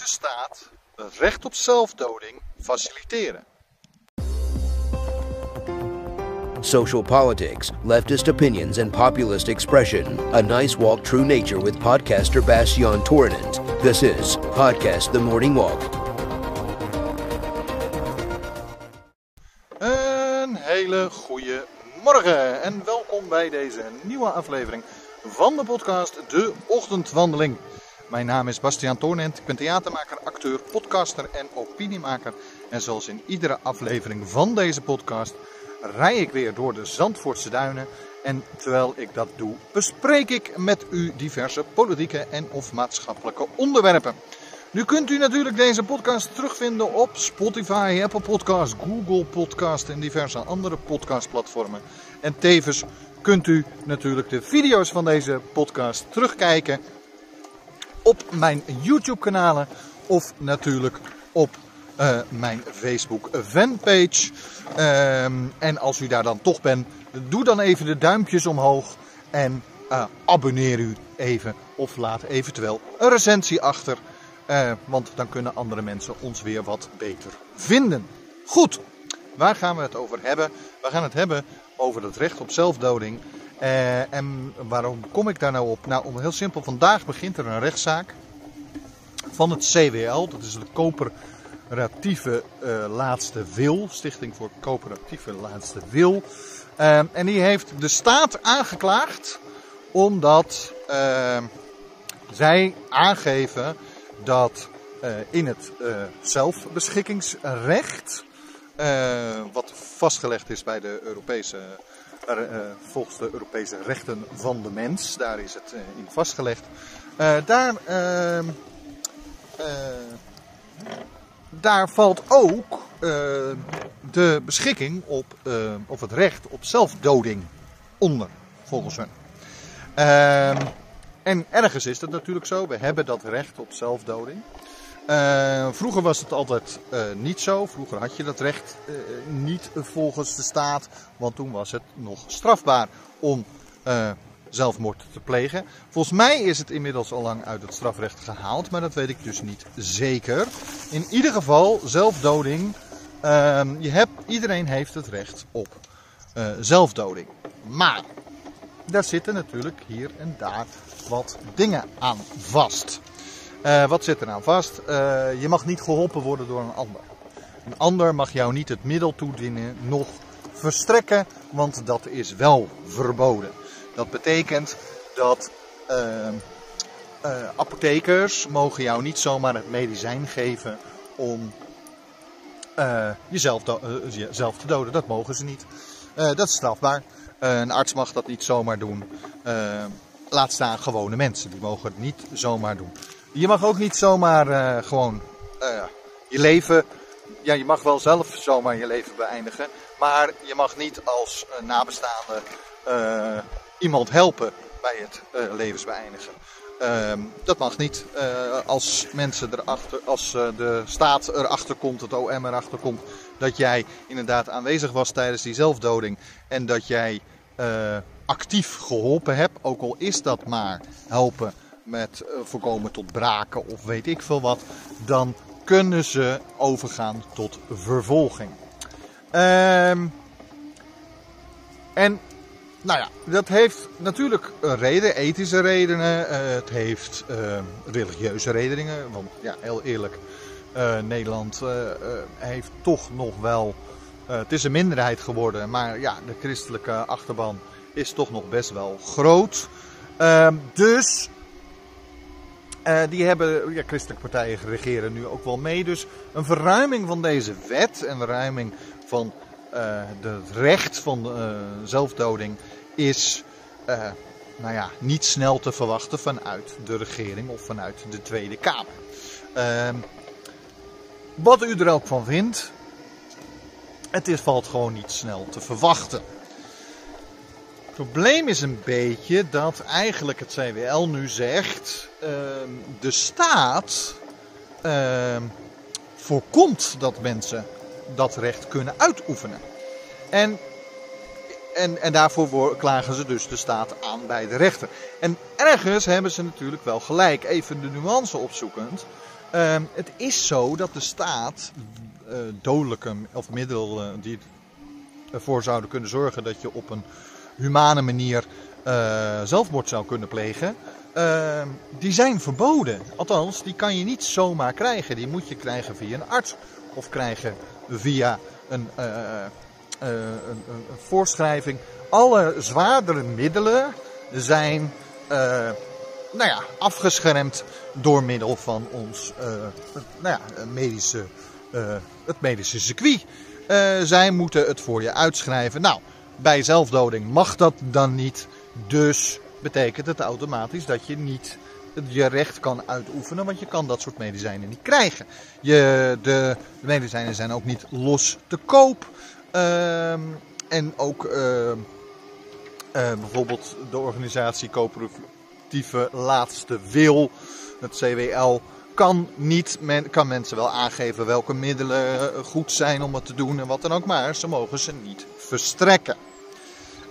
de staat recht op zelfdoding faciliteren. Social politics, leftist opinions, and populist expression. A nice walk through nature with podcaster Bastian Tournant. This is Podcast The Morning Walk. Een hele goede morgen en welkom bij deze nieuwe aflevering van de podcast De Ochtendwandeling. Mijn naam is Bastiaan Toornent, ik ben theatermaker, acteur, podcaster en opiniemaker. En zoals in iedere aflevering van deze podcast rij ik weer door de Zandvoortse duinen. En terwijl ik dat doe, bespreek ik met u diverse politieke en of maatschappelijke onderwerpen. Nu kunt u natuurlijk deze podcast terugvinden op Spotify, Apple Podcast, Google Podcast en diverse andere podcastplatformen. En tevens kunt u natuurlijk de video's van deze podcast terugkijken op mijn YouTube kanalen of natuurlijk op uh, mijn Facebook fanpage. Um, en als u daar dan toch bent, doe dan even de duimpjes omhoog en uh, abonneer u even of laat eventueel een recensie achter. Uh, want dan kunnen andere mensen ons weer wat beter vinden. Goed, waar gaan we het over hebben? We gaan het hebben over het recht op zelfdoding. Uh, en waarom kom ik daar nou op? Nou, om heel simpel, vandaag begint er een rechtszaak van het CWL. Dat is de coöperatieve uh, laatste wil. Stichting voor coöperatieve laatste wil. Uh, en die heeft de staat aangeklaagd omdat zij aangeven dat in het zelfbeschikkingsrecht, wat vastgelegd is bij de Europese volgens de Europese rechten van de mens. Daar is het uh, in vastgelegd. Daar, ehm, daar valt ook de beschikking op, of het recht op zelfdoding onder, volgens hen. Ehm, en ergens is dat natuurlijk zo. We hebben dat recht op zelfdoding. Uh, vroeger was het altijd uh, niet zo. Vroeger had je dat recht uh, niet volgens de staat. Want toen was het nog strafbaar om zelfmoord te plegen. Volgens mij is het inmiddels al lang uit het strafrecht gehaald. Maar dat weet ik dus niet zeker. In ieder geval, zelfdoding. Ehm, je hebt, iedereen heeft het recht op zelfdoding. Maar daar zitten natuurlijk hier en daar wat dingen aan vast. Uh, wat zit er nou vast? Uh, je mag niet geholpen worden door een ander. Een ander mag jou niet het middel toedienen, nog verstrekken, want dat is wel verboden. Dat betekent dat uh, apothekers mogen jou niet zomaar het medicijn geven om jezelf, jezelf, te doden. Dat mogen ze niet. dat is strafbaar. een arts mag dat niet zomaar doen. laat staan gewone mensen, die mogen het niet zomaar doen. Je mag ook niet zomaar uh, gewoon uh, je leven. Ja, je mag wel zelf zomaar je leven beëindigen. Maar je mag niet als uh, nabestaande iemand helpen bij het levensbeëindigen. Ehm, dat mag niet. als mensen erachter, als de staat erachter komt, het OM erachter komt, dat jij inderdaad aanwezig was tijdens die zelfdoding en dat jij actief geholpen hebt, ook al is dat maar helpen met uh, voorkomen tot braken of weet ik veel wat, dan kunnen ze overgaan tot vervolging. Um, en nou ja, dat heeft natuurlijk reden, ethische redenen, uh, het heeft uh, religieuze redenen, want ja, heel eerlijk, Nederland heeft toch nog wel, het is een minderheid geworden, maar ja, de christelijke achterban is toch nog best wel groot. Ehm, dus uh, die hebben, ja, christelijke partijen regeren nu ook wel mee. Dus een verruiming van deze wet, een verruiming van uh, het recht van uh, zelfdoding is nou ja, niet snel te verwachten vanuit de regering of vanuit de Tweede Kamer. Ehm, wat u er ook van vindt, het is, valt gewoon niet snel te verwachten probleem is een beetje dat eigenlijk het CWL nu zegt: uh, de staat uh, voorkomt dat mensen dat recht kunnen uitoefenen. En, en, en daarvoor klagen ze dus de staat aan bij de rechter. En ergens hebben ze natuurlijk wel gelijk. Even de nuance opzoekend. Ehm, het is zo dat de staat uh, dodelijke of middelen die ervoor zouden kunnen zorgen dat je op een humane manier uh, zelfmoord zou kunnen plegen, uh, die zijn verboden. Althans, die kan je niet zomaar krijgen. Die moet je krijgen via een arts of krijgen via een, een, een, voorschrijving. Alle zwaardere middelen zijn nou ja, afgeschermd door middel van ons nou ja, medische, het medische circuit. zij moeten het voor je uitschrijven. Nou, bij zelfdoding mag dat dan niet. Dus betekent het automatisch dat je niet je recht kan uitoefenen, want je kan dat soort medicijnen niet krijgen. Je, de, medicijnen zijn ook niet los te koop. Uh, en ook uh, uh, bijvoorbeeld de organisatie Coöperatieve Laatste Wil, het CWL, kan, niet, men, kan mensen wel aangeven welke middelen goed zijn om het te doen en wat dan ook, maar ze mogen ze niet verstrekken.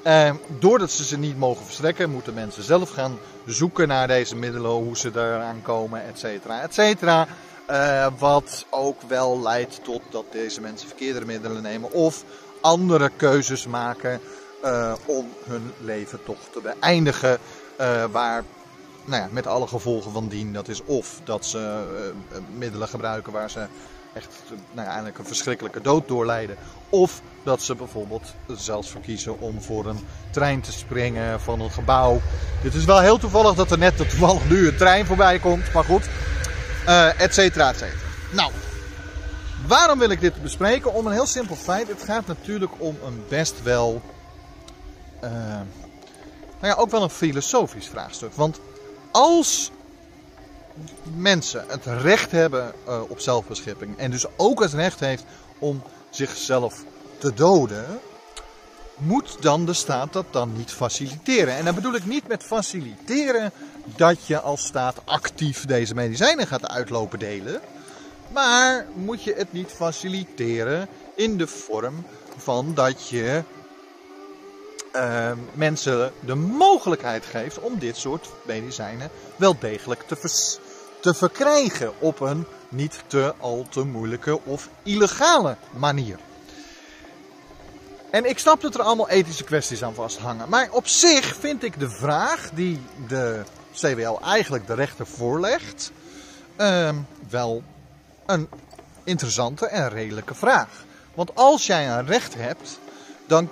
Uh, doordat ze ze niet mogen verstrekken, moeten mensen zelf gaan zoeken naar deze middelen, hoe ze eraan komen, et cetera, et cetera. Uh, wat ook wel leidt tot dat deze mensen verkeerde middelen nemen of andere keuzes maken uh, om hun leven toch te beëindigen. Uh, waar, nou ja, met alle gevolgen van dien. Dat is of dat ze middelen gebruiken waar ze echt nou ja, eigenlijk een verschrikkelijke dood doorleiden. Of dat ze bijvoorbeeld zelfs verkiezen om voor een trein te springen van een gebouw. Dit is wel heel toevallig dat er net toevallig nu een trein voorbij komt, maar goed. Uh, et cetera, et cetera. Nou, waarom wil ik dit bespreken? Om een heel simpel feit. Het gaat natuurlijk om een best wel. Uh, nou ja, ook wel een filosofisch vraagstuk. Want als mensen het recht hebben uh, op zelfbeschipping en dus ook het recht heeft om zichzelf te doden, moet dan de staat dat dan niet faciliteren. En dan bedoel ik niet met faciliteren dat je als staat actief deze medicijnen gaat uitlopen delen. Maar moet je het niet faciliteren in de vorm van dat je uh, mensen de mogelijkheid geeft om dit soort medicijnen wel degelijk te, te verkrijgen op een niet te al te moeilijke of illegale manier. En ik snap dat er allemaal ethische kwesties aan vasthangen. Maar op zich vind ik de vraag die de CWL eigenlijk de rechter voorlegt, uh, wel een interessante en redelijke vraag. Want als jij een recht hebt, dan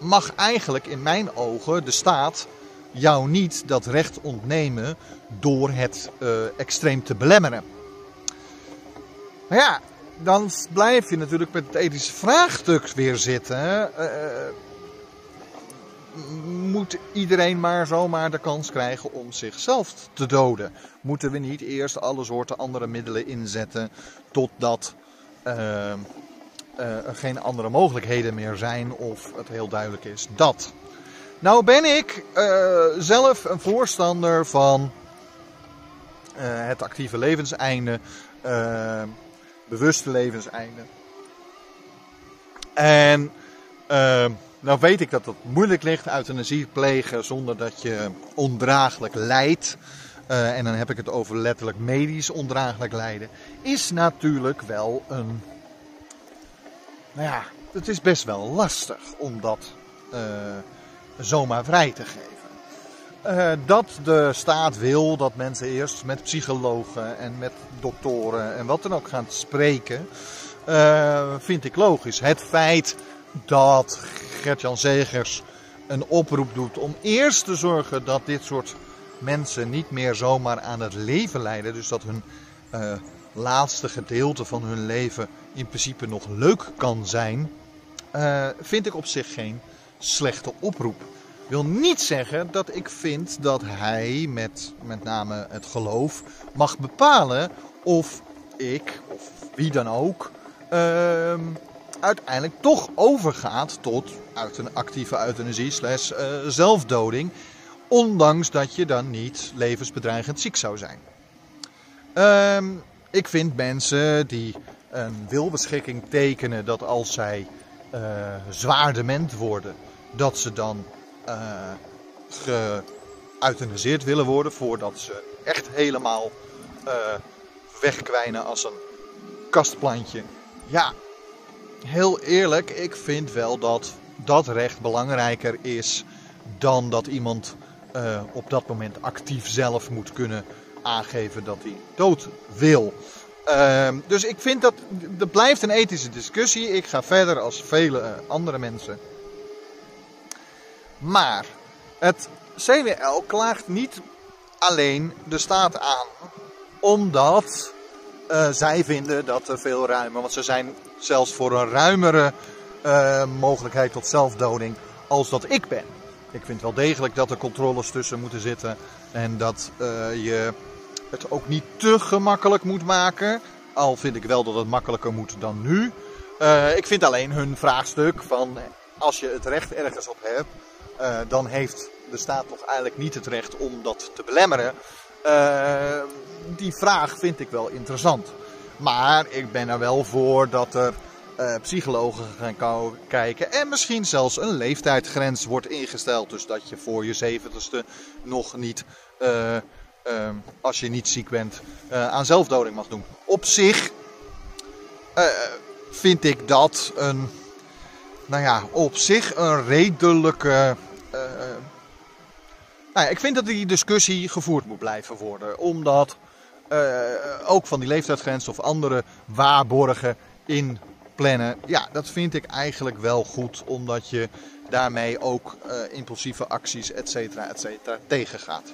mag eigenlijk in mijn ogen de staat jou niet dat recht ontnemen door het uh, extreem te belemmeren. Maar ja, dan blijf je natuurlijk met het ethische vraagstuk weer zitten. Uh, moet iedereen maar zomaar de kans krijgen om zichzelf te doden? Moeten we niet eerst alle soorten andere middelen inzetten totdat uh, er geen andere mogelijkheden meer zijn of het heel duidelijk is dat? Nou ben ik zelf een voorstander van het actieve levenseinde bewuste levenseinde. En uh, nou weet ik dat het moeilijk ligt, euthanasie plegen zonder dat je ondraaglijk lijdt. Uh, en dan heb ik het over letterlijk medisch ondraaglijk lijden. Is natuurlijk wel een. Nou ja, het is best wel lastig om dat uh, zomaar vrij te geven. Uh, dat de staat wil dat mensen eerst met psychologen en met doktoren en wat dan ook gaan spreken, uh, vind ik logisch. Het feit dat Gertjan Zegers een oproep doet om eerst te zorgen dat dit soort mensen niet meer zomaar aan het leven leiden, dus dat hun uh, laatste gedeelte van hun leven in principe nog leuk kan zijn, vind ik op zich geen slechte oproep wil niet zeggen dat ik vind dat hij met met name het geloof mag bepalen of ik of wie dan ook uh, uiteindelijk toch overgaat tot uit een actieve euthanasie slash uh, zelfdoding. Ondanks dat je dan niet levensbedreigend ziek zou zijn. Uh, ik vind mensen die een wilbeschikking tekenen dat als zij uh, zwaar dement worden, dat ze dan uh, willen worden voordat ze echt helemaal uh, wegkwijnen als een kastplantje. Ja, heel eerlijk, ik vind wel dat dat recht belangrijker is dan dat iemand uh, op dat moment actief zelf moet kunnen aangeven dat hij dood wil. Uh, dus ik vind dat, dat blijft een ethische discussie. Ik ga verder als vele andere mensen. Maar het CWL klaagt niet alleen de staat aan, omdat uh, zij vinden dat er veel ruimer, want ze zijn zelfs voor een ruimere uh, mogelijkheid tot zelfdoding als dat ik ben. Ik vind wel degelijk dat er controles tussen moeten zitten en dat uh, je het ook niet te gemakkelijk moet maken. Al vind ik wel dat het makkelijker moet dan nu. Ik vind alleen hun vraagstuk van als je het recht ergens op hebt, uh, dan heeft de staat toch eigenlijk niet het recht om dat te belemmeren. Uh, die vraag vind ik wel interessant. Maar ik ben er wel voor dat er uh, psychologen gaan kijken. En misschien zelfs een leeftijdsgrens wordt ingesteld. Dus dat je voor je zeventigste nog niet, als je niet ziek bent, aan zelfdoding mag doen. Op zich vind ik dat een, nou ja, op zich een redelijke. Nou ja, ik vind dat die discussie gevoerd moet blijven worden. Omdat ook van die leeftijdsgrens of andere waarborgen in plannen. Ja, dat vind ik eigenlijk wel goed, omdat je daarmee ook uh, impulsieve acties, et cetera, et cetera, tegengaat.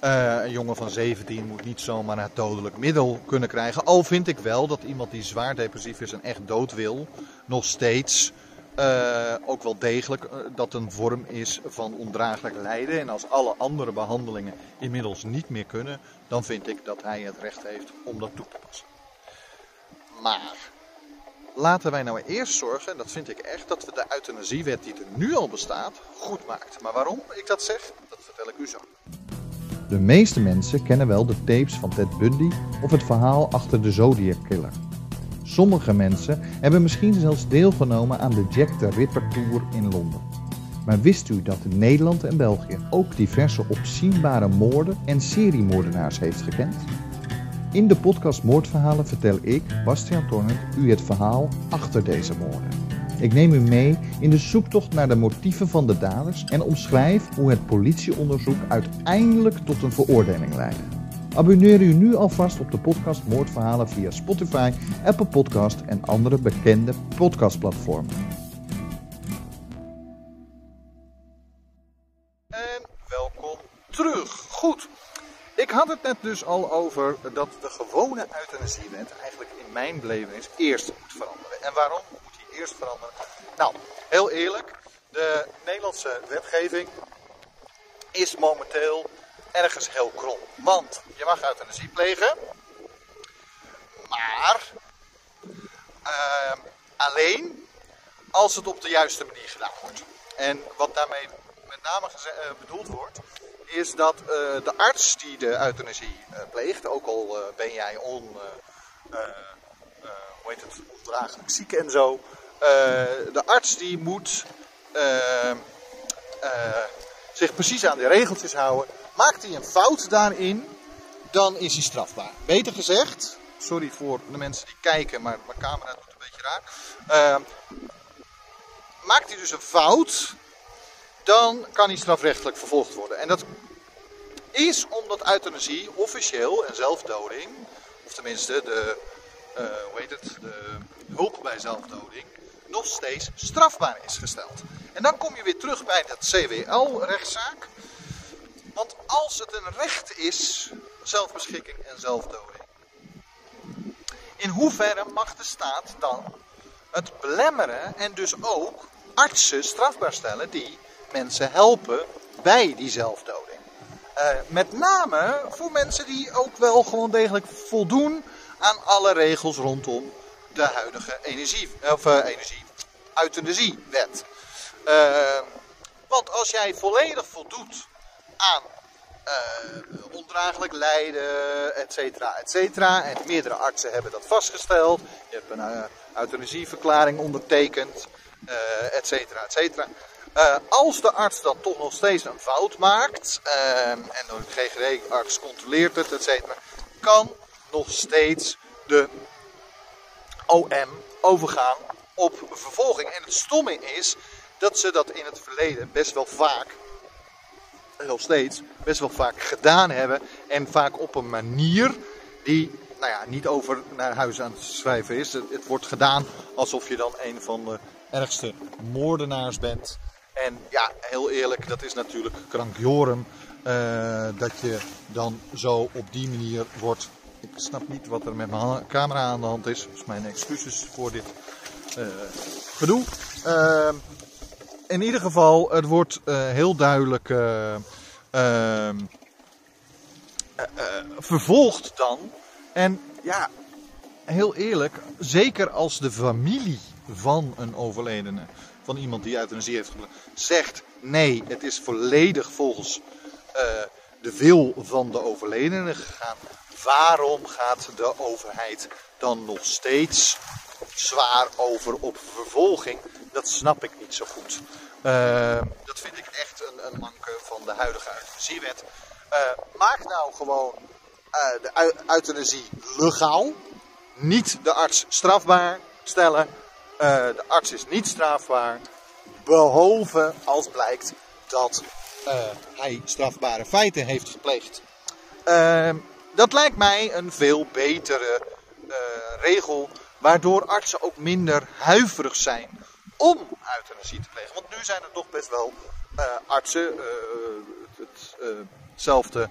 Een jongen van 17 moet niet zomaar een dodelijk middel kunnen krijgen. Al vind ik wel dat iemand die zwaar depressief is en echt dood wil, nog steeds uh, ook wel degelijk dat een vorm is van ondraaglijk lijden. En als alle andere behandelingen inmiddels niet meer kunnen, dan vind ik dat hij het recht heeft om dat toe te passen. Maar laten wij nou eerst zorgen, dat vind ik echt, dat we de euthanasiewet die er nu al bestaat, goed maakt. Maar waarom ik dat zeg, dat vertel ik u zo. De meeste mensen kennen wel de tapes van Ted Bundy of het verhaal achter de Zodiac Killer. Sommige mensen hebben misschien zelfs deelgenomen aan de Jack the Ripper Tour in Londen. Maar wist u dat Nederland en België ook diverse opzienbare moorden en seriemoordenaars heeft gekend? In de podcast Moordverhalen vertel ik, Bastiaan Tornert, u het verhaal achter deze moorden. Ik neem u mee in de zoektocht naar de motieven van de daders en omschrijf hoe het politieonderzoek uiteindelijk tot een veroordeling leidde. Abonneer u nu alvast op de podcast Moordverhalen via Spotify, Apple Podcast en andere bekende podcastplatformen. En welkom terug. Goed. Ik had het net dus al over dat de gewone euthanasiewet eigenlijk in mijn beleving eerst moet veranderen. En waarom moet die eerst veranderen? Nou, heel eerlijk, de Nederlandse wetgeving is momenteel ergens heel krom. Want je mag euthanasie plegen, maar uh, alleen als het op de juiste manier gedaan wordt. En wat daarmee met name bedoeld wordt, is dat uh, de arts die de euthanasie uh, pleegt, ook al ben jij on, hoe heet het, ondraaglijk ziek en zo, de arts die moet zich precies aan de regeltjes houden. Maakt hij een fout daarin, dan is hij strafbaar. Beter gezegd, sorry voor de mensen die kijken, maar mijn camera doet een beetje raar. maakt hij dus een fout, dan kan hij strafrechtelijk vervolgd worden. En dat is omdat euthanasie officieel en zelfdoding, of tenminste de, uh, hoe heet het, de hulp bij zelfdoding, nog steeds strafbaar is gesteld. En dan kom je weer terug bij dat CWL-rechtszaak. Want als het een recht is, zelfbeschikking en zelfdoding, in hoeverre mag de staat dan het belemmeren en dus ook artsen strafbaar stellen die mensen helpen bij die zelfdoding. Uh, met name voor mensen die ook wel gewoon degelijk voldoen aan alle regels rondom de huidige energie, of, uh, energie, euthanasiewet. Uh, want als jij volledig voldoet aan ondraaglijk lijden, et cetera, et cetera, en meerdere artsen hebben dat vastgesteld, je hebt een euthanasieverklaring ondertekend, et cetera, et cetera uh, als de arts dan toch nog steeds een fout maakt, uh, en de GGD-arts controleert het, etc., kan nog steeds de OM overgaan op vervolging. En het stomme is dat ze dat in het verleden best wel vaak, nog steeds, best wel vaak gedaan hebben. En vaak op een manier die nou ja, niet over naar huis aan het schrijven is. Het, wordt gedaan alsof je dan een van de ergste moordenaars bent. En ja, heel eerlijk, dat is natuurlijk krankjorum. Uh, dat je dan zo op die manier wordt. Ik snap niet wat er met mijn camera aan de hand is. Dus mijn excuses voor dit uh, gedoe. Uh, in ieder geval, het wordt heel duidelijk ehm, vervolgd dan. En ja, heel eerlijk, zeker als de familie van een overledene, van iemand die euthanasie heeft gepleegd, zegt nee, het is volledig volgens de wil van de overledene gegaan. Waarom gaat de overheid dan nog steeds zwaar over op vervolging? Dat snap ik niet zo goed. Uh, dat vind ik echt een, een manke van de huidige euthanasiewet. Uh, maak nou gewoon de euthanasie legaal. Niet de arts strafbaar stellen. de arts is niet strafbaar. Behalve als blijkt dat uh, hij strafbare feiten heeft gepleegd. Uh, dat lijkt mij een veel betere regel, waardoor artsen ook minder huiverig zijn om euthanasie te plegen. Want nu zijn er toch best wel uh, artsen, hetzelfde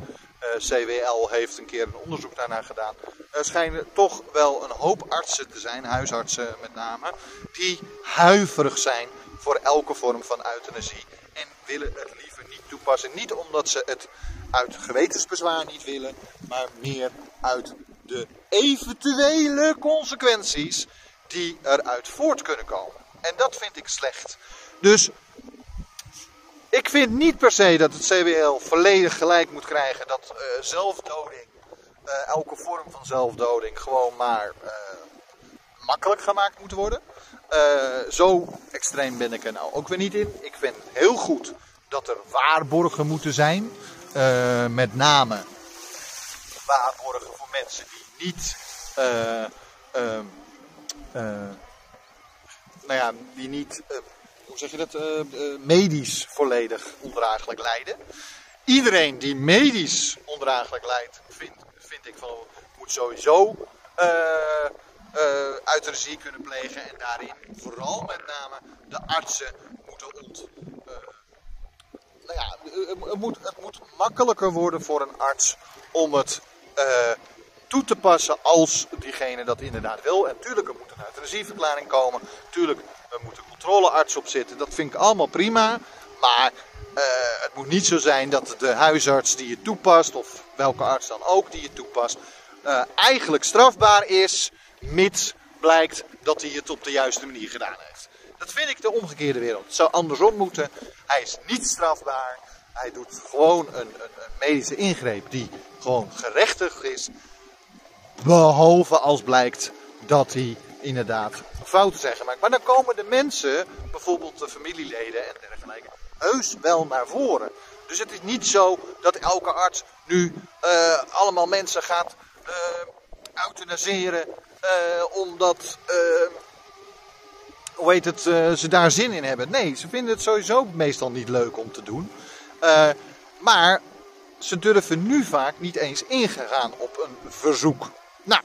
CWL heeft een keer een onderzoek daarna gedaan. Er schijnen toch wel een hoop artsen te zijn, huisartsen met name, die huiverig zijn voor elke vorm van euthanasie en willen het liever niet toepassen. Niet omdat ze het uit gewetensbezwaar niet willen, maar meer uit de eventuele consequenties die eruit voort kunnen komen. En dat vind ik slecht. Dus ik vind niet per se dat het CWL volledig gelijk moet krijgen dat uh, zelfdoding, uh, elke vorm van zelfdoding, gewoon maar uh, makkelijk gemaakt moet worden. zo extreem ben ik er nou ook weer niet in. Ik vind heel goed dat er waarborgen moeten zijn. Met name waarborgen voor mensen die niet, uh, uh, nou ja, die niet, hoe zeg je dat, medisch volledig ondraaglijk lijden. Iedereen die medisch ondraaglijk lijdt, vind, vind ik van, moet sowieso euthanasie kunnen plegen. En daarin vooral met name de artsen moeten ont nou ja, het moet, het moet makkelijker worden voor een arts om het toe te passen als diegene dat inderdaad wil. En tuurlijk, er moet een euthanasieverklaring komen. Tuurlijk, er moet een controlearts op zitten. Dat vind ik allemaal prima. Maar uh, het moet niet zo zijn dat de huisarts die je toepast, of welke arts dan ook die je toepast, uh, eigenlijk strafbaar is, mits blijkt dat hij het op de juiste manier gedaan heeft. Dat vind ik de omgekeerde wereld. Het zou andersom moeten. Hij is niet strafbaar. Hij doet gewoon een, een, een medische ingreep die gewoon gerechtigd is. Behalve als blijkt dat hij inderdaad fouten zijn gemaakt. Maar dan komen de mensen, bijvoorbeeld de familieleden en dergelijke, heus wel naar voren. Dus het is niet zo dat elke arts nu uh, allemaal mensen gaat uh, euthanaseren uh, omdat hoe heet het, ze daar zin in hebben. Nee, ze vinden het sowieso meestal niet leuk om te doen. Maar ze durven nu vaak niet eens ingegaan op een verzoek. Nou,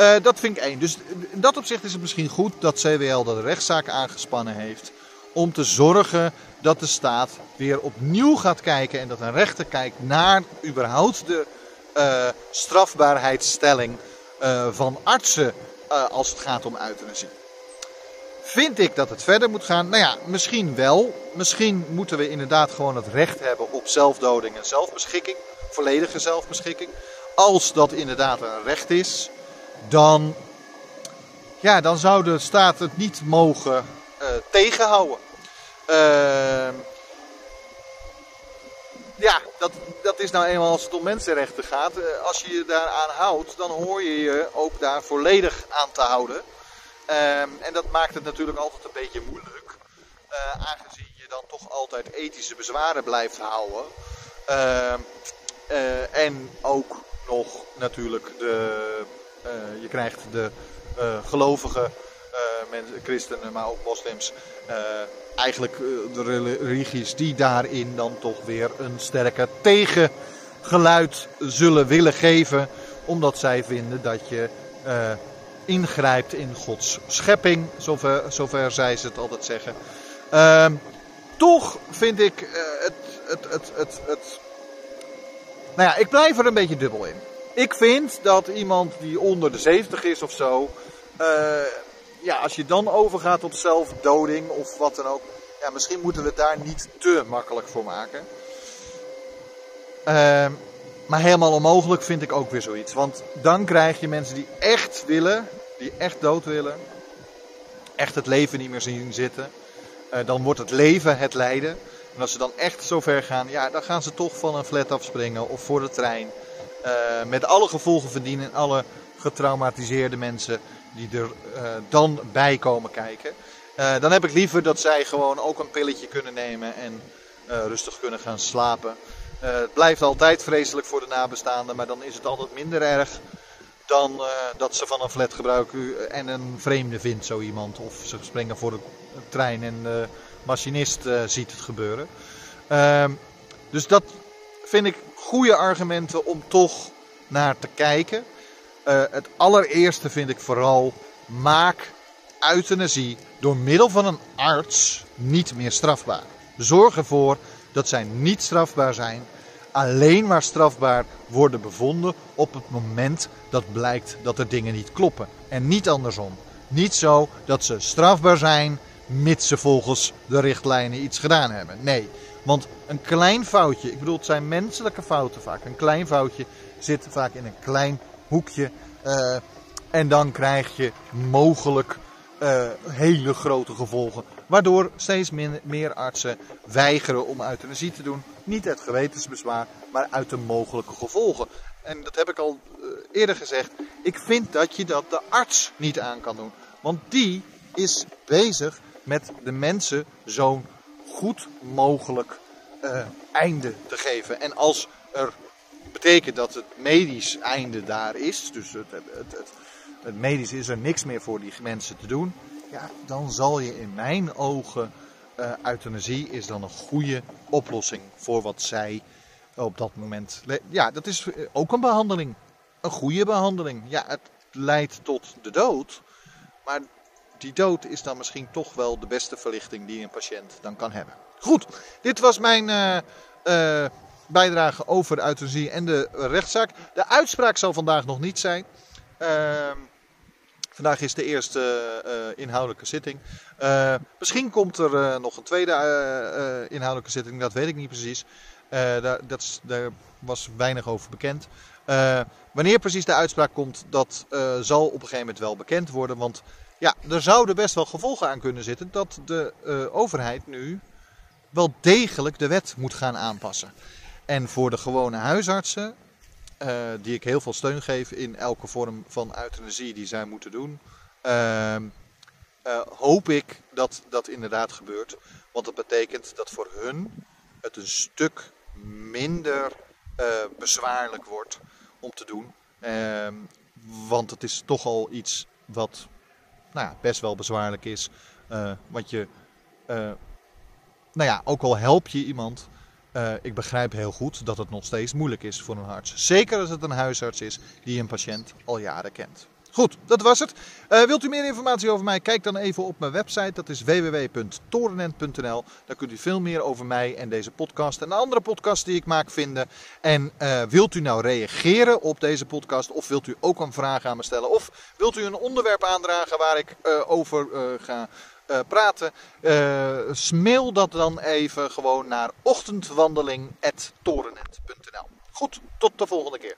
uh, dat vind ik één. Dus in dat opzicht is het misschien goed dat CWL de rechtszaak aangespannen heeft. Om te zorgen dat de staat weer opnieuw gaat kijken en dat een rechter kijkt naar überhaupt de strafbaarheidsstelling van artsen als het gaat om euthanasie. Vind ik dat het verder moet gaan? Nou ja, misschien wel. Misschien moeten we inderdaad gewoon het recht hebben op zelfdoding en zelfbeschikking. Volledige zelfbeschikking. Als dat inderdaad een recht is, dan, ja, dan zou de staat het niet mogen uh, tegenhouden. Uh, ja, dat, dat is nou eenmaal als het om mensenrechten gaat. Uh, als je je daaraan houdt, dan hoor je je ook daar volledig aan te houden. Um, en dat maakt het natuurlijk altijd een beetje moeilijk. Uh, aangezien je dan toch altijd ethische bezwaren blijft houden. Uh, en ook nog natuurlijk de, eh, je krijgt de uh, gelovige mensen, christenen, maar ook moslims. eigenlijk de religies die daarin dan toch weer een sterker tegengeluid zullen willen geven. Omdat zij vinden dat je ingrijpt in Gods schepping, zover, zover zij ze het altijd zeggen. Uh, toch vind ik het, het, het, het, het. Nou ja, ik blijf er een beetje dubbel in. Ik vind dat iemand die onder de 70 is of zo. Uh, ja, als je dan overgaat tot zelfdoding of wat dan ook. Ja, misschien moeten we het daar niet te makkelijk voor maken. Uh, maar helemaal onmogelijk vind ik ook weer zoiets. Want dan krijg je mensen die echt willen, die echt dood willen, echt het leven niet meer zien zitten. Uh, dan wordt het leven het lijden. En als ze dan echt zover gaan, ja, dan gaan ze toch van een flat afspringen of voor de trein. Uh, met alle gevolgen verdienen en alle getraumatiseerde mensen die er uh, dan bij komen kijken. dan heb ik liever dat zij gewoon ook een pilletje kunnen nemen en rustig kunnen gaan slapen. het blijft altijd vreselijk voor de nabestaanden, maar dan is het altijd minder erg dan dat ze van een flat gebruiken en een vreemde vindt zo iemand. Of ze springen voor de trein en machinist uh, ziet het gebeuren. Uh, dus dat vind ik goede argumenten om toch naar te kijken. Uh, het allereerste vind ik vooral maak euthanasie door middel van een arts niet meer strafbaar. Zorg ervoor dat zij niet strafbaar zijn alleen maar strafbaar worden bevonden op het moment dat blijkt dat er dingen niet kloppen. En niet andersom. Niet zo dat ze strafbaar zijn, mits ze volgens de richtlijnen iets gedaan hebben. Nee, want een klein foutje, ik bedoel het zijn menselijke fouten vaak. Een klein foutje zit vaak in een klein hoekje. Uh, en dan krijg je mogelijk uh, hele grote gevolgen. Waardoor steeds meer artsen weigeren om euthanasie te doen. Niet uit gewetensbezwaar, maar uit de mogelijke gevolgen. En dat heb ik al uh, eerder gezegd. Ik vind dat je dat de arts niet aan kan doen. Want die is bezig met de mensen zo'n goed mogelijk uh, einde te geven. En als er betekent dat het medisch einde daar is, dus het, het, het, medisch is er niks meer voor die mensen te doen, ja, dan zal je in mijn ogen uh, euthanasie is dan een goede oplossing voor wat zij op dat moment. Ja, dat is eh, ook een behandeling. Een goede behandeling. Ja, het leidt tot de dood. Maar die dood is dan misschien toch wel de beste verlichting die een patiënt dan kan hebben. Goed, dit was mijn uh, uh, bijdrage over de euthanasie en de rechtszaak. De uitspraak zal vandaag nog niet zijn. Uh, Vandaag is de eerste uh, inhoudelijke zitting. Misschien komt er nog een tweede inhoudelijke zitting, dat weet ik niet precies. daar, dat is, daar, was weinig over bekend. wanneer precies de uitspraak komt, dat zal op een gegeven moment wel bekend worden. Want ja, er zouden best wel gevolgen aan kunnen zitten dat de overheid nu wel degelijk de wet moet gaan aanpassen. En voor de gewone huisartsen uh, die ik heel veel steun geef in elke vorm van euthanasie die zij moeten doen. Uh, uh, hoop ik dat dat inderdaad gebeurt. Want dat betekent dat voor hun het een stuk minder eh, bezwaarlijk wordt om te doen. Ehm, want het is toch al iets wat nou ja, best wel bezwaarlijk is. want je, nou ja, ook al help je iemand, uh, ik begrijp heel goed dat het nog steeds moeilijk is voor een arts. Zeker als het een huisarts is die een patiënt al jaren kent. Goed, dat was het. Uh, wilt u meer informatie over mij? Kijk dan even op mijn website. Dat is www.torenent.nl. Daar kunt u veel meer over mij en deze podcast en de andere podcasts die ik maak vinden. En uh, wilt u nou reageren op deze podcast? Of wilt u ook een vraag aan me stellen? Of wilt u een onderwerp aandragen waar ik uh, over ga praten, mail dat dan even gewoon naar ochtendwandeling.torennet.nl. Goed, tot de volgende keer.